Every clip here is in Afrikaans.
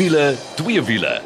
wiele, twee wiele.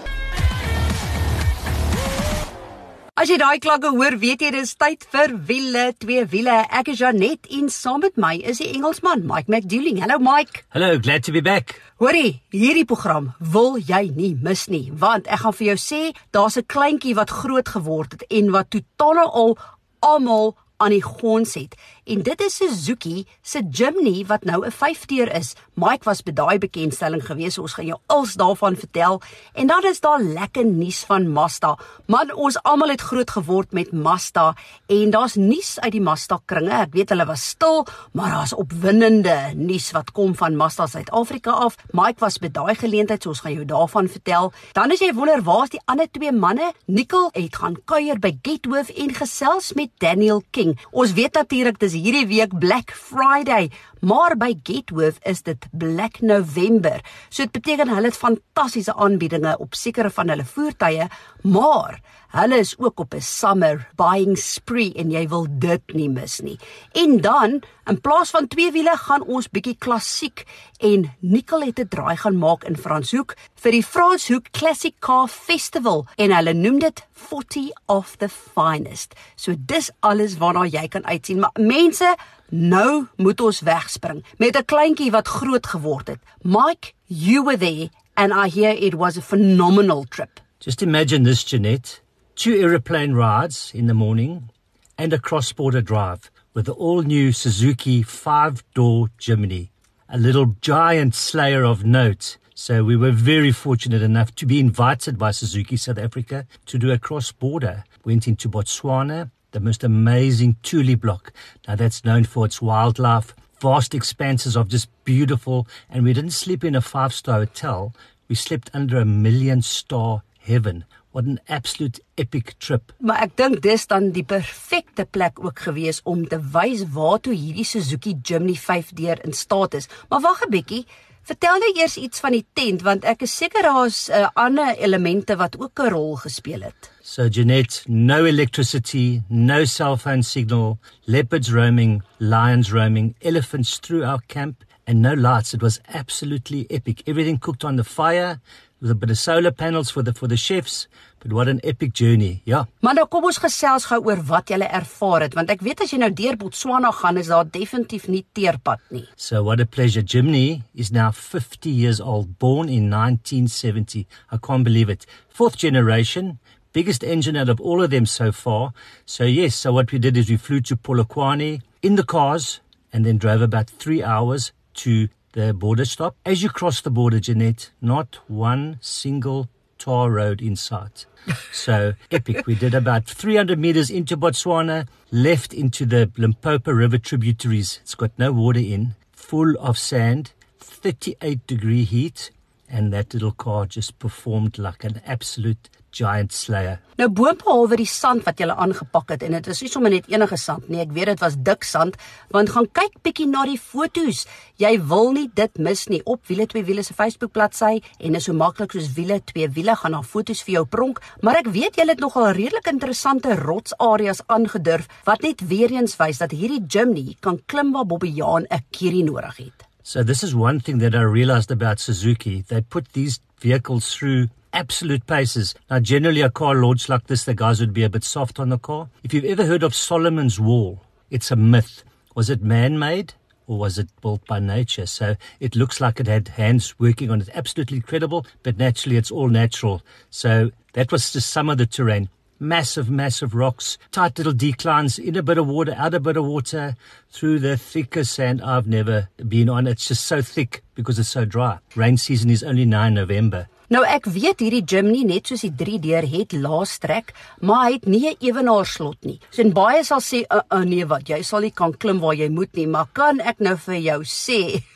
As jy daai klanke hoor, weet jy dis tyd vir wiele, twee wiele. Ek is Janet en saam met my is die Engelsman Mike McDouling. Hallo Mike. Hello, glad to be back. Hoorie, hierdie program wil jy nie mis nie, want ek gaan vir jou sê, daar's 'n kleintjie wat groot geword het en wat totaal al almal aan die gons het. En dit is Suzuki se Jimny wat nou 'n 5-deur is. Mike was by daai bekendstelling gewees. Ons gaan jou als daarvan vertel. En dan is daar lekker nuus van Mazda. Man, ons almal het groot geword met Mazda en daar's nuus uit die Mazda kringe. Ek weet hulle was stil, maar daar's opwindende nuus wat kom van Mazda Suid-Afrika af. Mike was by daai geleentheid, so ons gaan jou daarvan vertel. Dan as jy wonder waar's die ander twee manne? Nicole het gaan kuier by Gethoof en gesels met Daniel King. Ons weet natuurlik dis hierdie week Black Friday, maar by Gethoof is dit Black November. So dit beteken hulle het fantastiese aanbiedinge op sekere van hulle voertuie, maar hulle is ook op 'n summer buying spree en jy wil dit nie mis nie. En dan, in plaas van twee wiele, gaan ons bietjie klassiek en Nicole het 'n draai gaan maak in Franshoek vir die Franshoek Classic Car Festival en hulle noem dit 40 of the finest. So dis alles waarna jy kan uitsien, maar mense Nou moet ons wegspring met 'n kleintjie wat groot geword het. Mike, you were there and I hear it was a phenomenal trip. Just imagine this, Jeanette. Two aeroplane rides in the morning and a cross-border drive with the all-new Suzuki five-door Jimny, a little giant slayer of note. So we were very fortunate enough to be invited by Suzuki South Africa to do a cross-border. Went into Botswana, the most amazing Tule block. Now that's known for its wildlife, vast expanses of just beautiful, and we didn't sleep in a five-star hotel. We slept under a million star heaven. What an absolute epic trip. Maar ek dink dis dan die perfekte plek ook gewees om te wys waartoe hierdie Suzuki Jimny 5-deur in staat is. Maar wag 'n bietjie. Vertel net eers iets van die tent want ek is seker daar's uh, ander elemente wat ook 'n rol gespeel het. So Jeanette, no electricity, no cell phone signal, leopards roaming, lions roaming, elephants through our camp and no lights. It was absolutely epic. Everything cooked on the fire with a bit of solar panels for the for the chefs. But what an epic journey. Ja. Maar nou kom ons gesels gou oor wat jy ervaar het want ek weet as jy nou deur Botswana gaan is daar definitief nie teerpad nie. So what a pleasure. Jimny is now 50 years old, born in 1970. I can't believe it. Fourth generation, biggest engine out of all of them so far. So yes, so what we did is we flew to Polokwane in the cars and then drove about 3 hours to the border stop. As you cross the border, Jeanette, not one single tar road in sight. so epic. We did about 300 meters into Botswana, left into the Limpopo River tributaries. It's got no water in, full of sand, 38 degree heat, and that little car just performed like an absolute giant slayer. Nou boonbehalwe die sand wat jy aangepak het en dit is nie sommer net enige sand nie. Ek weet dit was dik sand want gaan kyk bietjie na die fotos. Jy wil nie dit mis nie op wiele twee wiele se Facebook bladsy en is so maklik soos wiele twee wiele gaan na fotos vir jou pronk, maar ek weet jy het nogal redelik interessante rotsareas aangedurf wat net weer eens wys dat hierdie Jimny kan klim waar Bobbejaan 'n kerie nodig het. So this is one thing that I realized about Suzuki. They put these vehicles through absolute paces. Now, generally, a car launched like this, the guys would be a bit soft on the car. If you've ever heard of Solomon's Wall, it's a myth. Was it man made? Or was it built by nature? So it looks like it had hands working on it. Absolutely incredible, but naturally it's all natural. So that was just some of the terrain. Massive, massive rocks, tight little declines, in a bit of water, out a bit of water, through the thickest sand I've never been on. It's just so thick because it's so dry. Rain season is only 9 November. Nou ek weet hierdie gym nie net soos die 3 deur het laastrek, maar hy het nie 'n ewenaarslot nie. So en baie sal sê, "Uh, uh nee, wat jy sal nie kan klim waar jy moet nie," maar kan ek nou vir jou sê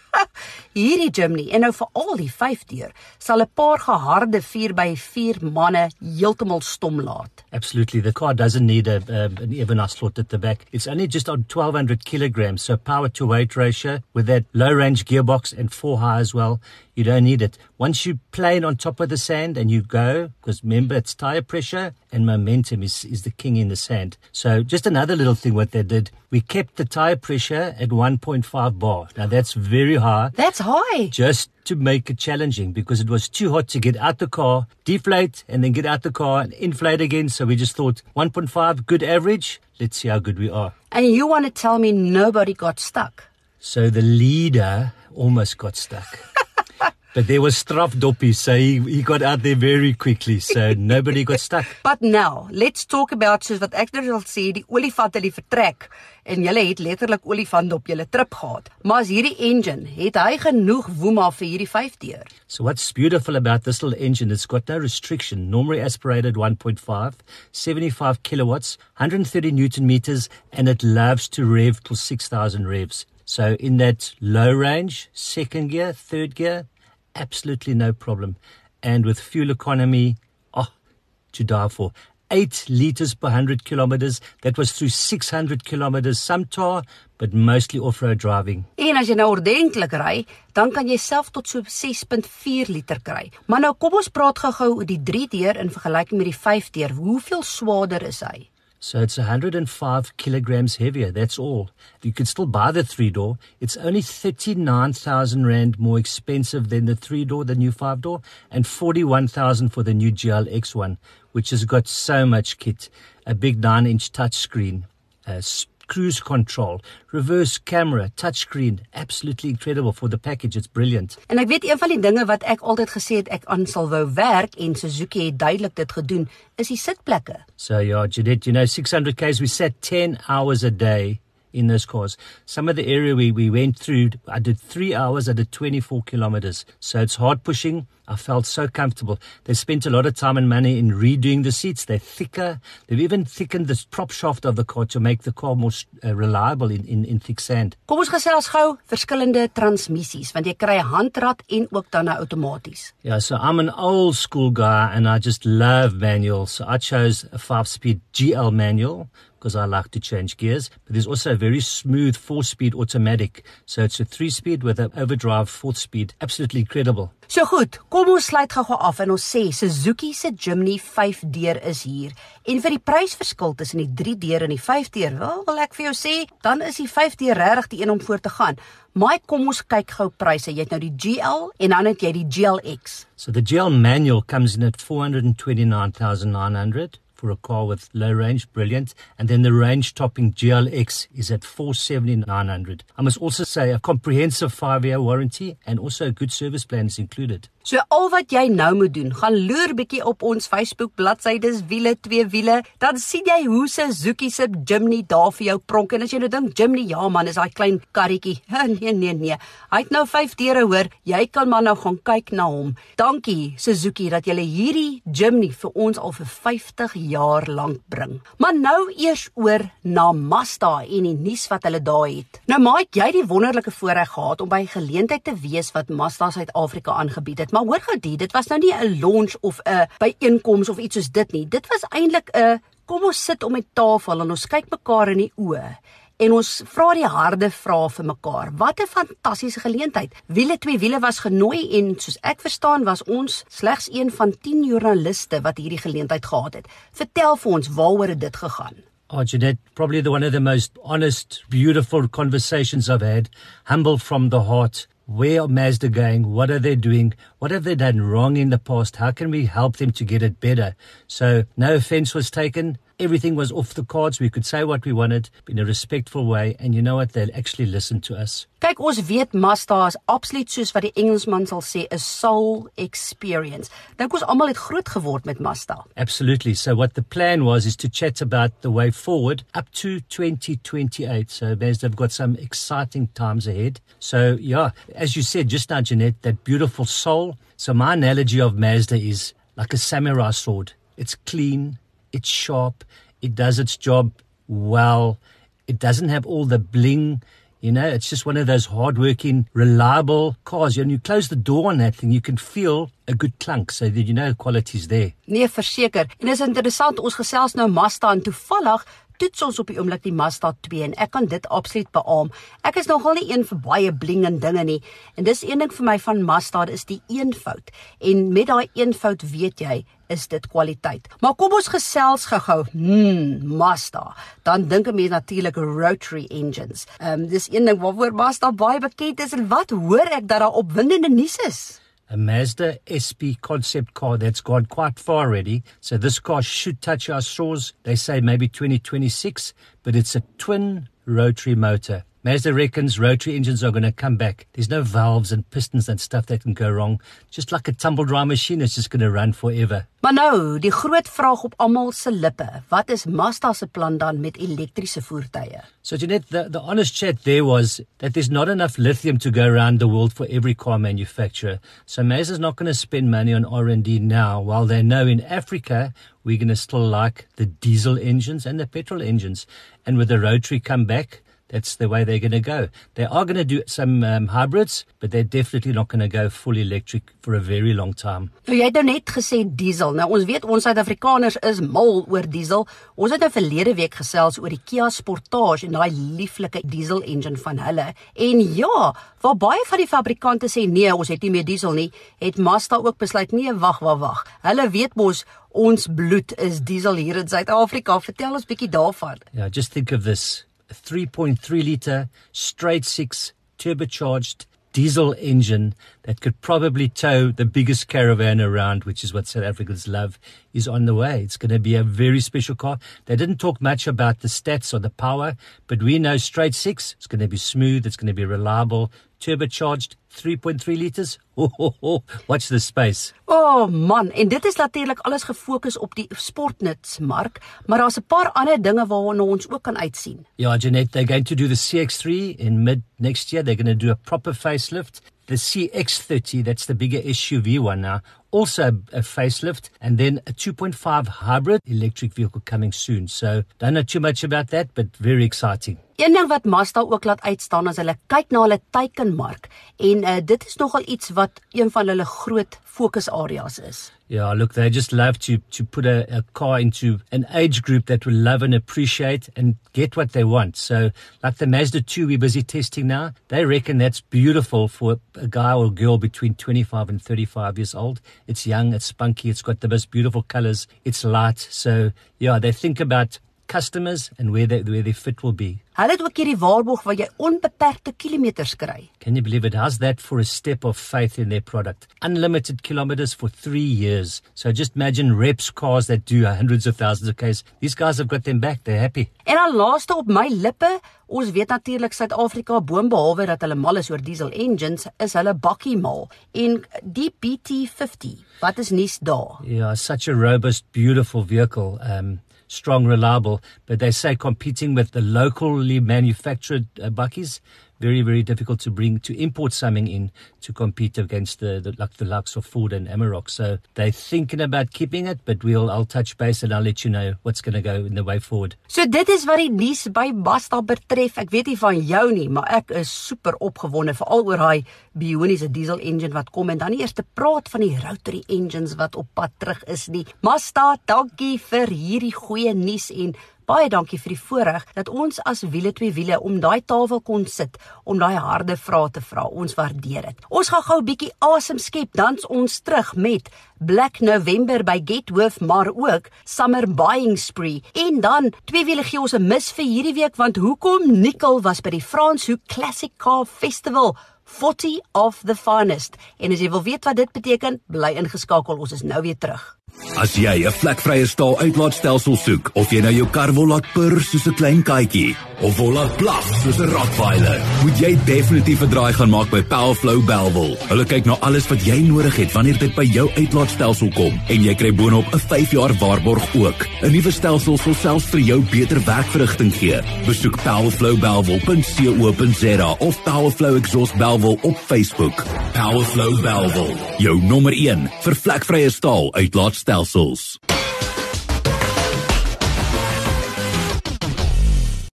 Hierdie Jimny en nou vir al die 5 deur sal 'n paar geharde 4 by 4 manne heeltemal stom laat. Absolutely the car doesn't need a, a an even slot at the back. It's only just on 1200 kilograms so power to weight ratio with that low range gearbox and 4 high as well. You don't need it. Once you plane on top of the sand and you go, because remember it's tire pressure and momentum is, is the king in the sand. So just another little thing what they did, we kept the tire pressure at 1.5 bar. Now that's very high. That's high. Just to make it challenging because it was too hot to get out the car, deflate, and then get out the car and inflate again. So we just thought 1.5, good average. Let's see how good we are. And you want to tell me nobody got stuck? So the leader almost got stuck. But there was strafdoppie, so he, he got out there very quickly, so nobody got stuck. But now, let's talk about soos wat ek nou sal sê, die olifant in die vertrek en julle het letterlik olifant op julle trip gehad. Maar as hierdie engine, het hy genoeg woema vir hierdie 5 deur? So what's beautiful about this little engine, it's got no restriction. Normally aspirated 1.5, 75 kilowatts, 130 newton meters, and it loves to rev till 6,000 revs. So in that low range, second gear, third gear, absolutely no problem. And with fuel economy, oh, to die for. Eight liters per 100 kilometers. That was through 600 kilometers, some tar, but mostly off-road driving. En as jy nou ordentlik ry, dan kan jy self tot so 6.4 liter kry. Maar nou kom ons praat gou-gou oor die 3 deur in vergelyking met die 5 deur. Hoeveel swaarder is hy? So it's 105 kilograms heavier. That's all. You can still buy the three door. It's only 39,000 Rand more expensive than the three door, the new five door, and 41,000 for the new GLX one, which has got so much kit. A big nine inch touchscreen, a cruise control, reverse camera, touchscreen. Absolutely incredible for the package. It's brilliant. En ek weet een van die dinge wat ek altyd gesê het ek aan sal wou werk en Suzuki het duidelik dit gedoen, is die sitplekke. So yeah, Jeanette, you know, 600 k's, we sat 10 hours a day in those cars. Some of the area we, we went through, I did three hours, I did 24 kilometers. So it's hard pushing. I felt so comfortable. They spent a lot of time and money in redoing the seats. They're thicker. They've even thickened the prop shaft of the car to make the car more uh, reliable in, in, in thick sand. Kom ons gesels gou verskillende transmissies want jy kry 'n handrat en ook dan 'n outomaties. Yeah, so I'm an old school guy and I just love manuals. So I chose a 5-speed GL manual because I like to change gears. But there's also a very smooth four speed automatic. So it's a three speed with an overdrive fourth speed. Absolutely incredible. So goed, kom ons sluit gou-gou af en ons sê Suzuki se Jimny 5 deur is hier. En vir die prysverskil tussen die 3 deur en die 5 deur, wel, wil ek vir jou sê, dan is die 5 deur regtig die een om voor te gaan. Maar kom ons kyk gou pryse. Jy het nou die GL en dan het jy die GLX. So the GL manual comes in at 429,900 for a car with low range, brilliant. And then the range topping GLX is at 47900. I must also say a comprehensive five year warranty and also a good service plan is included. So al wat jy nou moet doen, gaan loer bietjie op ons Facebook bladsy, dis wiele twee wiele, dan sien jy hoe Suzuki se Jimny daar vir jou pronk en as jy nou dink Jimny, ja man, is daai klein karretjie. Nee nee nee. Hy het nou 5 deure hoor. Jy kan maar nou gaan kyk na hom. Dankie Suzuki dat jy hierdie Jimny vir ons al vir 50 jaar lank bring. Maar nou eers oor na Mazda en die nuus wat hulle daar het. Nou maak jy die wonderlike voorreg gehad om by geleentheid te wees wat Mazda Suid-Afrika aangebied het. Maar hoor gou dit, dit was nou nie 'n launch of 'n byeenkoms of iets soos dit nie. Dit was eintlik 'n kom ons sit om 'n tafel en ons kyk mekaar in die oë en ons vra die harde vrae vir mekaar. Wat 'n fantastiese geleentheid. Wiele twee wiele was genooi en soos ek verstaan was ons slegs een van 10 joernaliste wat hierdie geleentheid gehad het. Vertel vir ons waaroor dit gegaan. Oh, Jeanette, probably the one of the most honest, beautiful conversations I've had. Humble from the heart. Where are Mazda going? What are they doing? What have they done wrong in the past? How can we help them to get it better? So no offense was taken. Everything was off the cards. We could say what we wanted in a respectful way. And you know what? They'll actually listen to us. Kyk, ons weet Mazda is absoluut soos wat die Engelsman sal sê, 'n soul experience. Dink ons almal het groot geword met Mazda. Absolutely. So what the plan was is to chat about the way forward up to 2028. So Mazda have got some exciting times ahead. So yeah, as you said just now, Jeanette, that beautiful soul. So my analogy of Mazda is like a samurai sword. It's clean, it's sharp, it does its job well. It doesn't have all the bling you know, it's just one of those hardworking, reliable cars. When you close the door on that thing, you can feel a good clunk, so that you know quality's there. Nee, verseker. En is interessant, ons gesels nou Mazda en toevallig toets ons op die oomblik die Mazda 2 en ek kan dit absoluut beamoen. Ek is nogal nie een vir baie bling en dinge nie. En dis een ding vir my van Mazda, is die eenvoud. En met daai eenvoud weet jy is dit kwaliteit. Maar kom ons gesels gou-gou. Hmm, Mazda. Dan dink 'n mens natuurlik rotary engines. Ehm um, dis een ding waaroor Mazda baie bekend is en wat hoor ek dat daar opwindende nuus is? A Mazda SP concept car that's gone quite far already. So this car should touch our shores. They say maybe 2026, but it's a twin rotary motor. Mazda reckons rotary engines are going to come back. There's no valves and pistons and stuff that can go wrong. Just like a tumble dry machine, it's just going to run forever. Maar nou, die groot vraag op almal se lippe, wat is Mazda se plan dan met elektriese voertuie? So Jeanette, the, the honest chat there was that there's not enough lithium to go around the world for every car manufacturer. So Mazda's not going to spend money on R&D now, while they know in Africa we're going to still like the diesel engines and the petrol engines. And with the rotary come back, that's the way they're going to go. They are going to do some um, hybrids, but they're definitely not going to go fully electric for a very long time. Nou jy het nou net gesê diesel. Nou ons weet ons Suid-Afrikaners is mal oor diesel. Ons het nou verlede week gesels oor die Kia Sportage en daai lieflike diesel engine van hulle. En ja, waar baie van die fabrikante sê nee, ons het nie meer diesel nie, het Mazda ook besluit nee, wag, wag, wag. Hulle weet mos ons bloed is diesel hier in Suid-Afrika. Vertel ons bietjie daarvan. Yeah, just think of this. A 3.3 litre straight six turbocharged diesel engine that could probably tow the biggest caravan around, which is what South Africans love, is on the way. It's going to be a very special car. They didn't talk much about the stats or the power, but we know straight six, it's going to be smooth, it's going to be reliable, turbocharged 3.3 liters. Oh, oh, oh, watch the space. Oh man, en dit is natuurlik alles gefokus op die sportnutsmark, maar daar's 'n paar ander dinge waarna ons ook kan uitsien. Yeah, Jeanette, they're going to do the CX3 in mid next year. They're going to do a proper facelift. The CX30, that's the bigger SUV one now, also a facelift, and then a 2.5 hybrid electric vehicle coming soon. So, don't know too much about that, but very exciting. Een ding wat Mazda ook laat uitstaan as hulle kyk na hulle teikenmark en uh, dit is nogal iets wat een van hulle groot fokusareas is. Yeah, look, they just love to to put a, a car into an age group that will love and appreciate and get what they want. So, like the Mazda 2 we're busy testing now, they reckon that's beautiful for a guy or girl between 25 and 35 years old. It's young, it's spunky, it's got the most beautiful colors, it's light. So, yeah, they think about customers and where they where their fit will be. Hulle het ook hierdie waarborg waar jy onbeperkte kilometers kry. Can you believe it? How's that for a step of faith in their product? Unlimited kilometers for 3 years. So just imagine reps cars that do hundreds of thousands of k's. These guys have got them back. They're happy. En dan laaste op my lippe, ons weet natuurlik Suid-Afrika boonbehalwe dat hulle mal is oor diesel engines, is hulle bakkie mal. En die BT50, wat is nuus daar? Yeah, such a robust, beautiful vehicle. Um strong, reliable. But they say competing with the locally manufactured uh, buckies, very, very difficult to bring to import something in to compete against the, the like the likes of Ford and Amarok. So they're thinking about keeping it, but we'll I'll touch base and I'll let you know what's going to go in the way forward. So dit is wat die nuus by Basta betref. Ek weet nie van jou nie, maar ek is super opgewonde veral oor daai bioniese diesel engine wat kom en dan eers te praat van die rotary engines wat op pad terug is nie. Mazda, dankie vir hierdie goeie nuus en Baie dankie vir die voorreg dat ons as wiele twee wiele om daai tafel kon sit om daai harde vrae te vra. Ons waardeer dit. Ons gaan gou 'n bietjie asem skep, dan ons terug met Black November by Getworth, maar ook Summer Buying Spree. En dan twee wiele gee ons 'n mis vir hierdie week want hoekom Nicole was by die Franshoek Classic Car Festival 40 of the finest. En as jy wil weet wat dit beteken, bly ingeskakel. Ons is nou weer terug. As jy 'n vlekvrye staal uitlaatstelsel soek of jy nou jou kar wil laat purr soos 'n klein katjie of wil laat blaf soos 'n rottweiler, moet jy definitief 'n draai gaan maak by Powerflow Belwel. Hulle kyk na alles wat jy nodig het wanneer dit by jou uitlaatstelsel kom en jy kry boonop 'n 5 jaar waarborg ook. 'n Nuwe stelsel sal selfs vir jou beter werkverrigting gee. Besoek powerflowbelwel.co.za of Powerflow Exhaust Belwel op Facebook. Powerflow Belwel, jou nommer 1 vir vlekvrye staal stelsels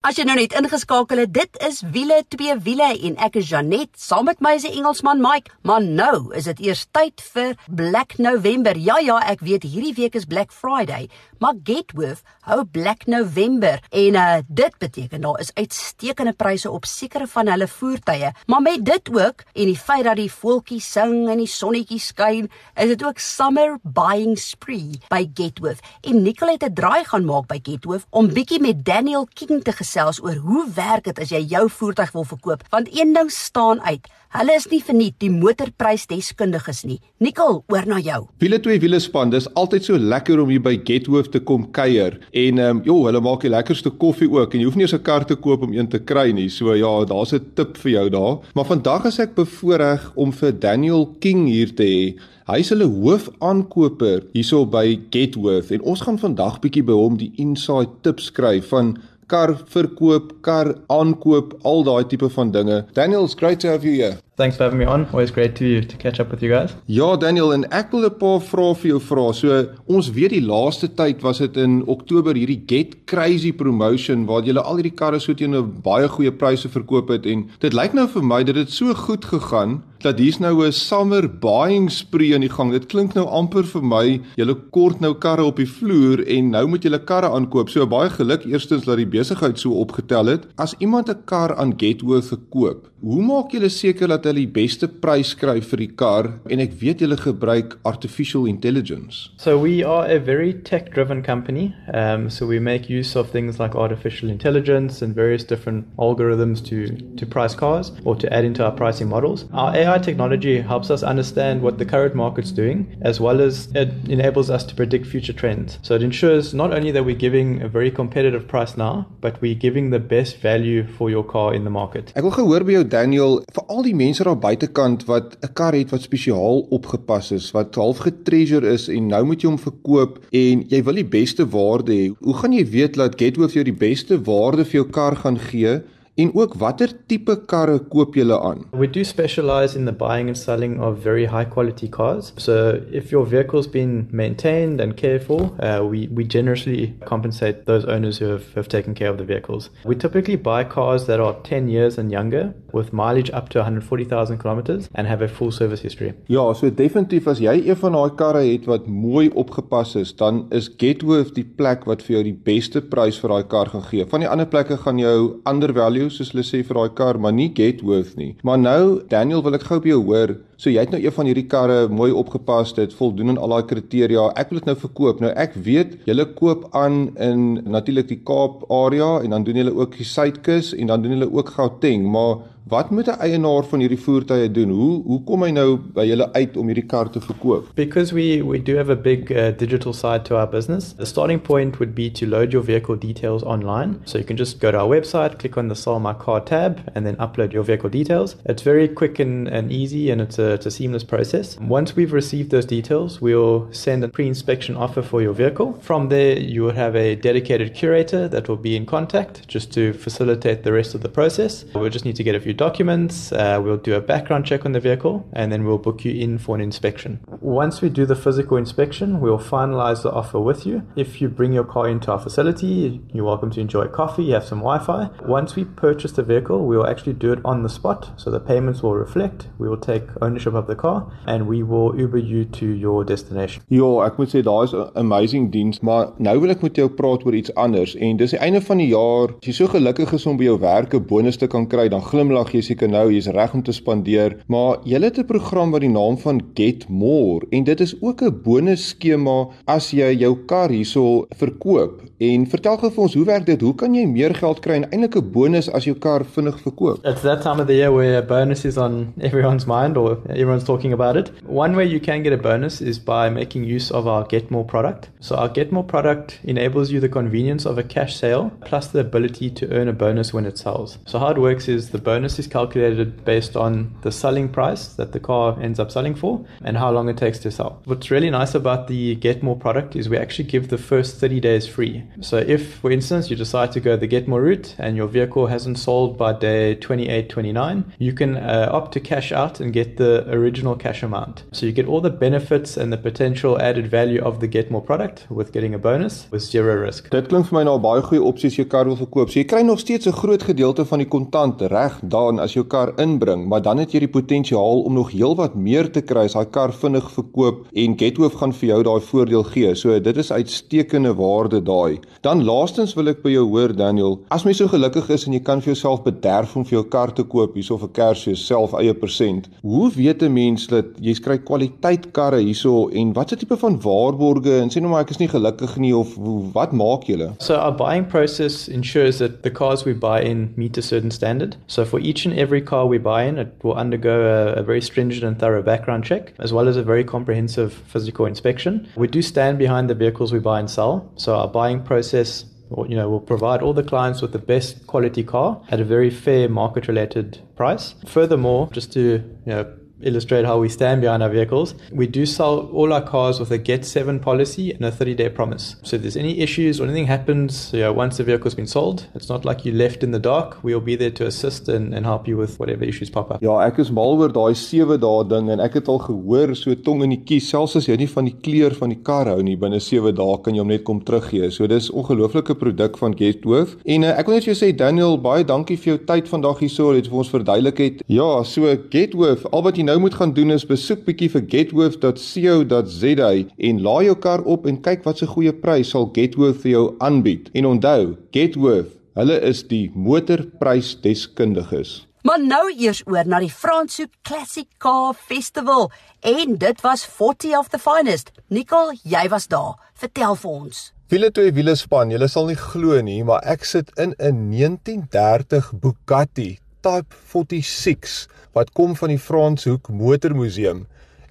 As jy nou net ingeskakel het, dit is wiele twee wiele en ek is Janet saam met my se Engelsman Mike. Maar nou is dit eers tyd vir Black November. Ja ja, ek weet hierdie week is Black Friday, maar Getworth hou Black November en uh, dit beteken daar is uitstekende pryse op sekere van hulle voertuie. Maar met dit ook en die feit dat die voeltjies sing en die sonnetjie skyn, is dit ook summer buying spree by Getworth. En Nicole het 'n draai gaan maak by Getworth om bietjie met Daniel King te gesels gesels oor hoe werk dit as jy jou voertuig wil verkoop? Want een ding staan uit. Hulle is nie verniet die motorprysdeskundiges nie. Nikkel, oor na jou. Wiele twee wiele span, dis altyd so lekker om hier by Gethoof te kom kuier. En ehm um, joh, hulle maak die lekkerste koffie ook en jy hoef nie eens 'n kar te koop om een te kry nie. So ja, daar's 'n tip vir jou daar. Maar vandag is ek bevoorreg om vir Daniel King hier te hê. Hy is hulle hoofaankoper hierso by Gethoof en ons gaan vandag bietjie by hom die inside tips kry van kar verkoop, kar aankoop, al daai tipe van dinge. Daniel, it's great to have you here. Thanks for having me on. Always great to to catch up with you guys. Ja, Daniel, en ek wil 'n paar vrae vir jou vra. So, ons weet die laaste tyd was dit in Oktober hierdie Get Crazy promotion waar jy al hierdie karre so teen 'n baie goeie pryse verkoop het en dit lyk nou vir my dat dit so goed gegaan dat hier's nou 'n summer buying spree aan die gang. Dit klink nou amper vir my jy kort nou karre op die vloer en nou moet jy karre aankoop. So baie geluk eerstens dat die besigheid so opgetel het. As iemand 'n kar aan Getworth gekoop, hoe maak jy seker dat hulle die beste prys kry vir die kar en ek weet julle gebruik artificial intelligence. So we are a very tech driven company. Um so we make use of things like artificial intelligence and various different algorithms to to price cars or to add into our pricing models. Our AI technology helps us understand what the current market's doing as well as it enables us to predict future trends. So it ensures not only that we're giving a very competitive price now, but we're giving the best value for your car in the market. Ek wil gehoor by jou Daniel vir al die mense daar buitekant wat 'n kar het wat spesiaal opgepas is, wat half getreasure is en nou moet jy hom verkoop en jy wil die beste waarde hê. Hoe gaan jy weet dat Getworth jou die beste waarde vir jou kar gaan gee En ook watter tipe karre koop julle aan? We do specialize in the buying and selling of very high quality cars. So if your vehicle's been maintained and cared for, uh, we we generously compensate those owners who have, have taken care of the vehicles. We typically buy cars that are 10 years and younger with mileage up to 140,000 kilometers and have a full service history. Ja, so definitief as jy een van daai karre het wat mooi opgepas is, dan is Getworth die plek wat vir jou die beste prys vir daai kar gaan gee. Van die ander plekke gaan jou ander value value soos hulle sê vir daai kar, maar nie get worth nie. Maar nou, Daniel, wil ek gou by jou hoor. So jy het nou een van hierdie karre mooi opgepas, dit voldoen aan al daai kriteria. Ek wil dit nou verkoop. Nou ek weet julle koop aan in natuurlik die Kaap area en dan doen julle ook die Suidkus en dan doen julle ook Gauteng, maar Wat moet 'n eienaar van hierdie voertuie doen? Hoe hoe kom hy nou by julle uit om hierdie kar te verkoop? Because we we do have a big uh, digital side to our business. The starting point would be to load your vehicle details online. So you can just go to our website, click on the sell my car tab and then upload your vehicle details. It's very quick and, and easy and it's a, it's a seamless process. Once we've received those details, we'll send a pre-inspection offer for your vehicle. From there, you will have a dedicated curator that will be in contact just to facilitate the rest of the process. We'll just need to get a few documents, uh, we'll do a background check on the vehicle, and then we'll book you in for an inspection. Once we do the physical inspection, we'll finalize the offer with you. If you bring your car into our facility, you're welcome to enjoy coffee, you have some Wi Fi. Once we purchase the vehicle, we'll actually do it on the spot, so the payments will reflect. We will take ownership of the car, and we will Uber you to your destination. Ja, ek moet sê daar is 'n amazing diens, maar nou wil ek met jou praat oor iets anders en dis die einde van die jaar. As jy so gelukkig is om by jou werk 'n bonus te kan kry, dan glimlag dag jy seker nou jy's reg om te spandeer, maar jy het 'n program wat die naam van Get More en dit is ook 'n bonus skema as jy jou kar hierso verkoop. En vertel gou vir ons, hoe werk dit? Hoe kan jy meer geld kry en eintlik 'n bonus as jou kar vinnig verkoop? It's that time of the year where bonus is on everyone's mind or everyone's talking about it. One way you can get a bonus is by making use of our Get More product. So our Get More product enables you the convenience of a cash sale plus the ability to earn a bonus when it sells. So how it works is the bonus bonus is calculated based on the selling price that the car ends up selling for and how long it takes to sell. What's really nice about the Get More product is we actually give the first 30 days free. So if, for instance, you decide to go the Get More route and your vehicle hasn't sold by day 28, 29, you can uh, opt to cash out and get the original cash amount. So you get all the benefits and the potential added value of the Get More product with getting a bonus with zero risk. Dit klink vir my nou baie goeie opsies jy kar wil verkoop. So jy kry nog steeds 'n groot gedeelte van die kontant reg dan as jou kar inbring, maar dan het jy die potensiaal om nog heelwat meer te kry as daai kar vinnig verkoop en Gethoof gaan vir jou daai voordeel gee. So dit is uitstekende waarde daai. Dan laastens wil ek by jou hoor Daniel, as jy so gelukkig is en jy kan vir jouself bederf om vir jou kar te koop hierso vir Kersfees self eie persent. Hoe weet 'n mens dat jy kry kwaliteit karre hierso en watse tipe van waarborge en sê nou maar ek is nie gelukkig nie of wat maak julle? So our buying process ensures that the cars we buy in meet a certain standard. So for each and every car we buy in, it will undergo a, a very stringent and thorough background check, as well as a very comprehensive physical inspection. We do stand behind the vehicles we buy and sell. So our buying process you know, will provide all the clients with the best quality car at a very fair market related price. Furthermore, just to, you know, illustrate how we stand behind our vehicles, we do sell all our cars with a Get 7 policy and a 30 day promise. So if there's any issues or anything happens you know, once the vehicle's been sold, it's not like you left in the dark. We'll be there to assist and, and help you with whatever issues pop up. Ja, ek is mal oor daai 7 dae ding en ek het al gehoor so tong in die kies, selfs as jy nie van die kleur van die kar hou nie, binne 7 dae kan jy hom net kom teruggee. So dis ongelooflike produk van Getworth. En uh, ek wil net vir jou sê Daniel, baie dankie vir jou tyd vandag hierso, dit vir ons verduidelik het. Ja, so Getworth, al wat jy nou moet gaan doen is besoek bietjie vir getworth.co.za en laai jou kar op en kyk wat se goeie prys sal Getworth vir jou aanbied. En onthou, Getworth, hulle is die motorprysdeskundiges. Maar nou eers oor na die Franshoek Classic Car Festival en dit was 40 of the finest. Nicole, jy was daar. Vertel vir ons. Wiele toe wiele span, jy sal nie glo nie, maar ek sit in 'n 1930 Bugatti Type 46 wat kom van die Franshoek Motormuseum.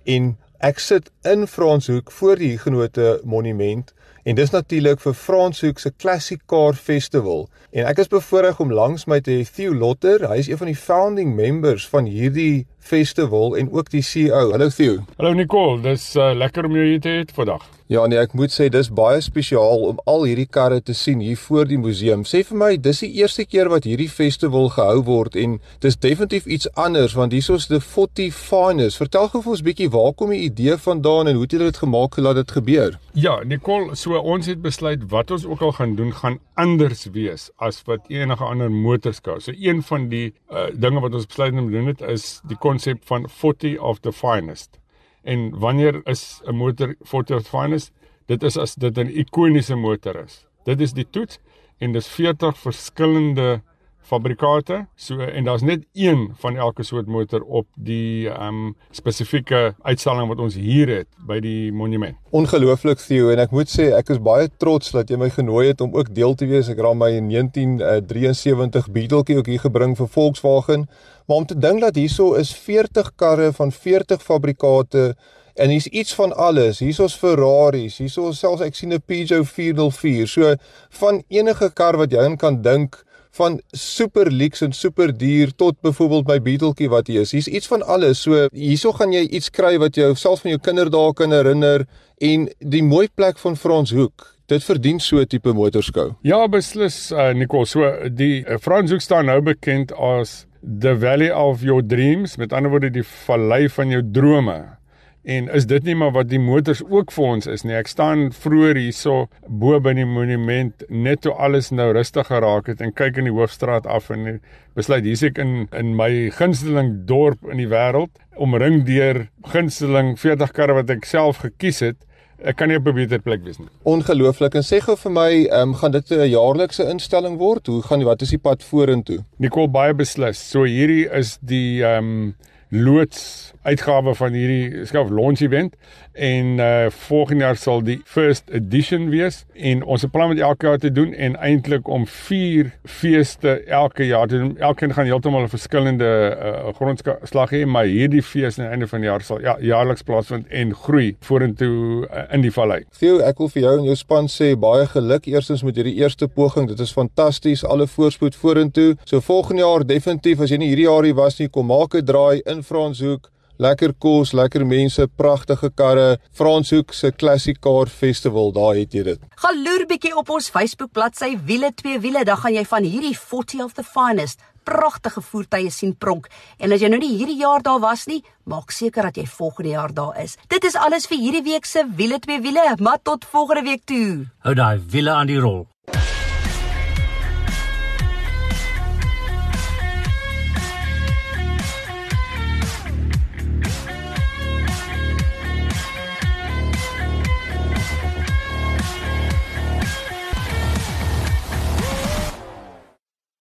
En ek sit in Franshoek voor die Huguenote Monument en dis natuurlik vir Franshoek se Classic Car Festival. En ek is bevoorreg om langs my te hê Theo Lotter. Hy is een van die founding members van hierdie festival en ook die CEO hallo Theo Hallo Nicole dis uh, lekker om jou hier te hê vandag Ja nee, ek moet sê dis baie spesiaal om al hierdie karre te sien hier voor die museum. Sê vir my, dis die eerste keer wat hierdie festival gehou word en dis definitief iets anders want hierso's the 40 finest. Vertel gou vir ons bietjie waar kom die idee vandaan en hoe het julle dit gemaak laat dit gebeur? Ja, Nicole, so ons het besluit wat ons ook al gaan doen gaan anders wees as wat enige ander motorskou. So een van die uh, dinge wat ons besluit om te doen het is die konsep van 40 of the finest. En wanneer is 'n motor Ford Finest? Dit is as dit 'n ikoniese motor is. Dit is die toets en dis 40 verskillende fabrikate. So en daar's net een van elke soort motor op die ehm um, spesifieke uitstalling wat ons hier het by die monument. Ongelooflik Theo en ek moet sê ek is baie trots dat jy my genooi het om ook deel te wees. Ek raam my 1973 Beetletjie ook hier gebring vir Volkswagen. Maar om te dink dat hierso is 40 karre van 40 fabrikate en hier's iets van alles. Hierso's Ferraris, hierso's selfs ek sien 'n Peugeot 404. So van enige kar wat jy in kan dink van super luxe en super duur tot byvoorbeeld my Beetletjie wat hier is. Hier's iets van alles. So hierso gaan jy iets kry wat jou selfs van jou kinderdae kan herinner en die mooi plek van Franshoek. Dit verdien so 'n tipe motorskou. Ja, beslis uh, Nicole. So die uh, Franshoek staan nou bekend as the valley of your dreams, met ander woorde die vallei van jou drome. En is dit nie maar wat die motors ook vir ons is nie. Ek staan vroeër hierso bo by die monument net toe alles nou rustig geraak het en kyk in die hoofstraat af en besluit hier's ek in in my gunsteling dorp in die wêreld omring deur gunsteling 40 karre wat ek self gekies het. Ek kan nie op 'n beter plek wees nie. Ongelooflik. En sê gou vir my, ehm um, gaan dit 'n jaarlikse instelling word? Hoe gaan wat is die pad vorentoe? Nicole baie beslis. So hierdie is die ehm um, loods uitgawe van hierdie skaf launch event en uh volgende jaar sal die first edition wees en ons plan met elke jaar te doen en eintlik om 4 feeste elke jaar te doen. Elkeen gaan heeltemal 'n verskillende uh grondslag hê, maar hierdie fees aan die einde van die jaar sal ja jaarliks plaasvind en groei vorentoe uh, in die vallei. Theo, ek wil vir jou en jou span sê baie geluk eerstens met hierdie eerste poging. Dit is fantasties. Alle voorspoed vorentoe. So volgende jaar definitief as jy nie hierdie jaar hier was nie, kom maak 'n draai in Franshoek lekker kos, lekker mense, pragtige karre, Franshoek se Classic Car Festival, daar het jy dit. Gaan loer bietjie op ons Facebook bladsy Wiele twee wiele, dan gaan jy van hierdie 40 of the finest pragtige voertuie sien pronk. En as jy nou nie hierdie jaar daar was nie, maak seker dat jy volgende jaar daar is. Dit is alles vir hierdie week se Wiele twee wiele, maar tot volgende week toe. Hou daai wiele aan die rol.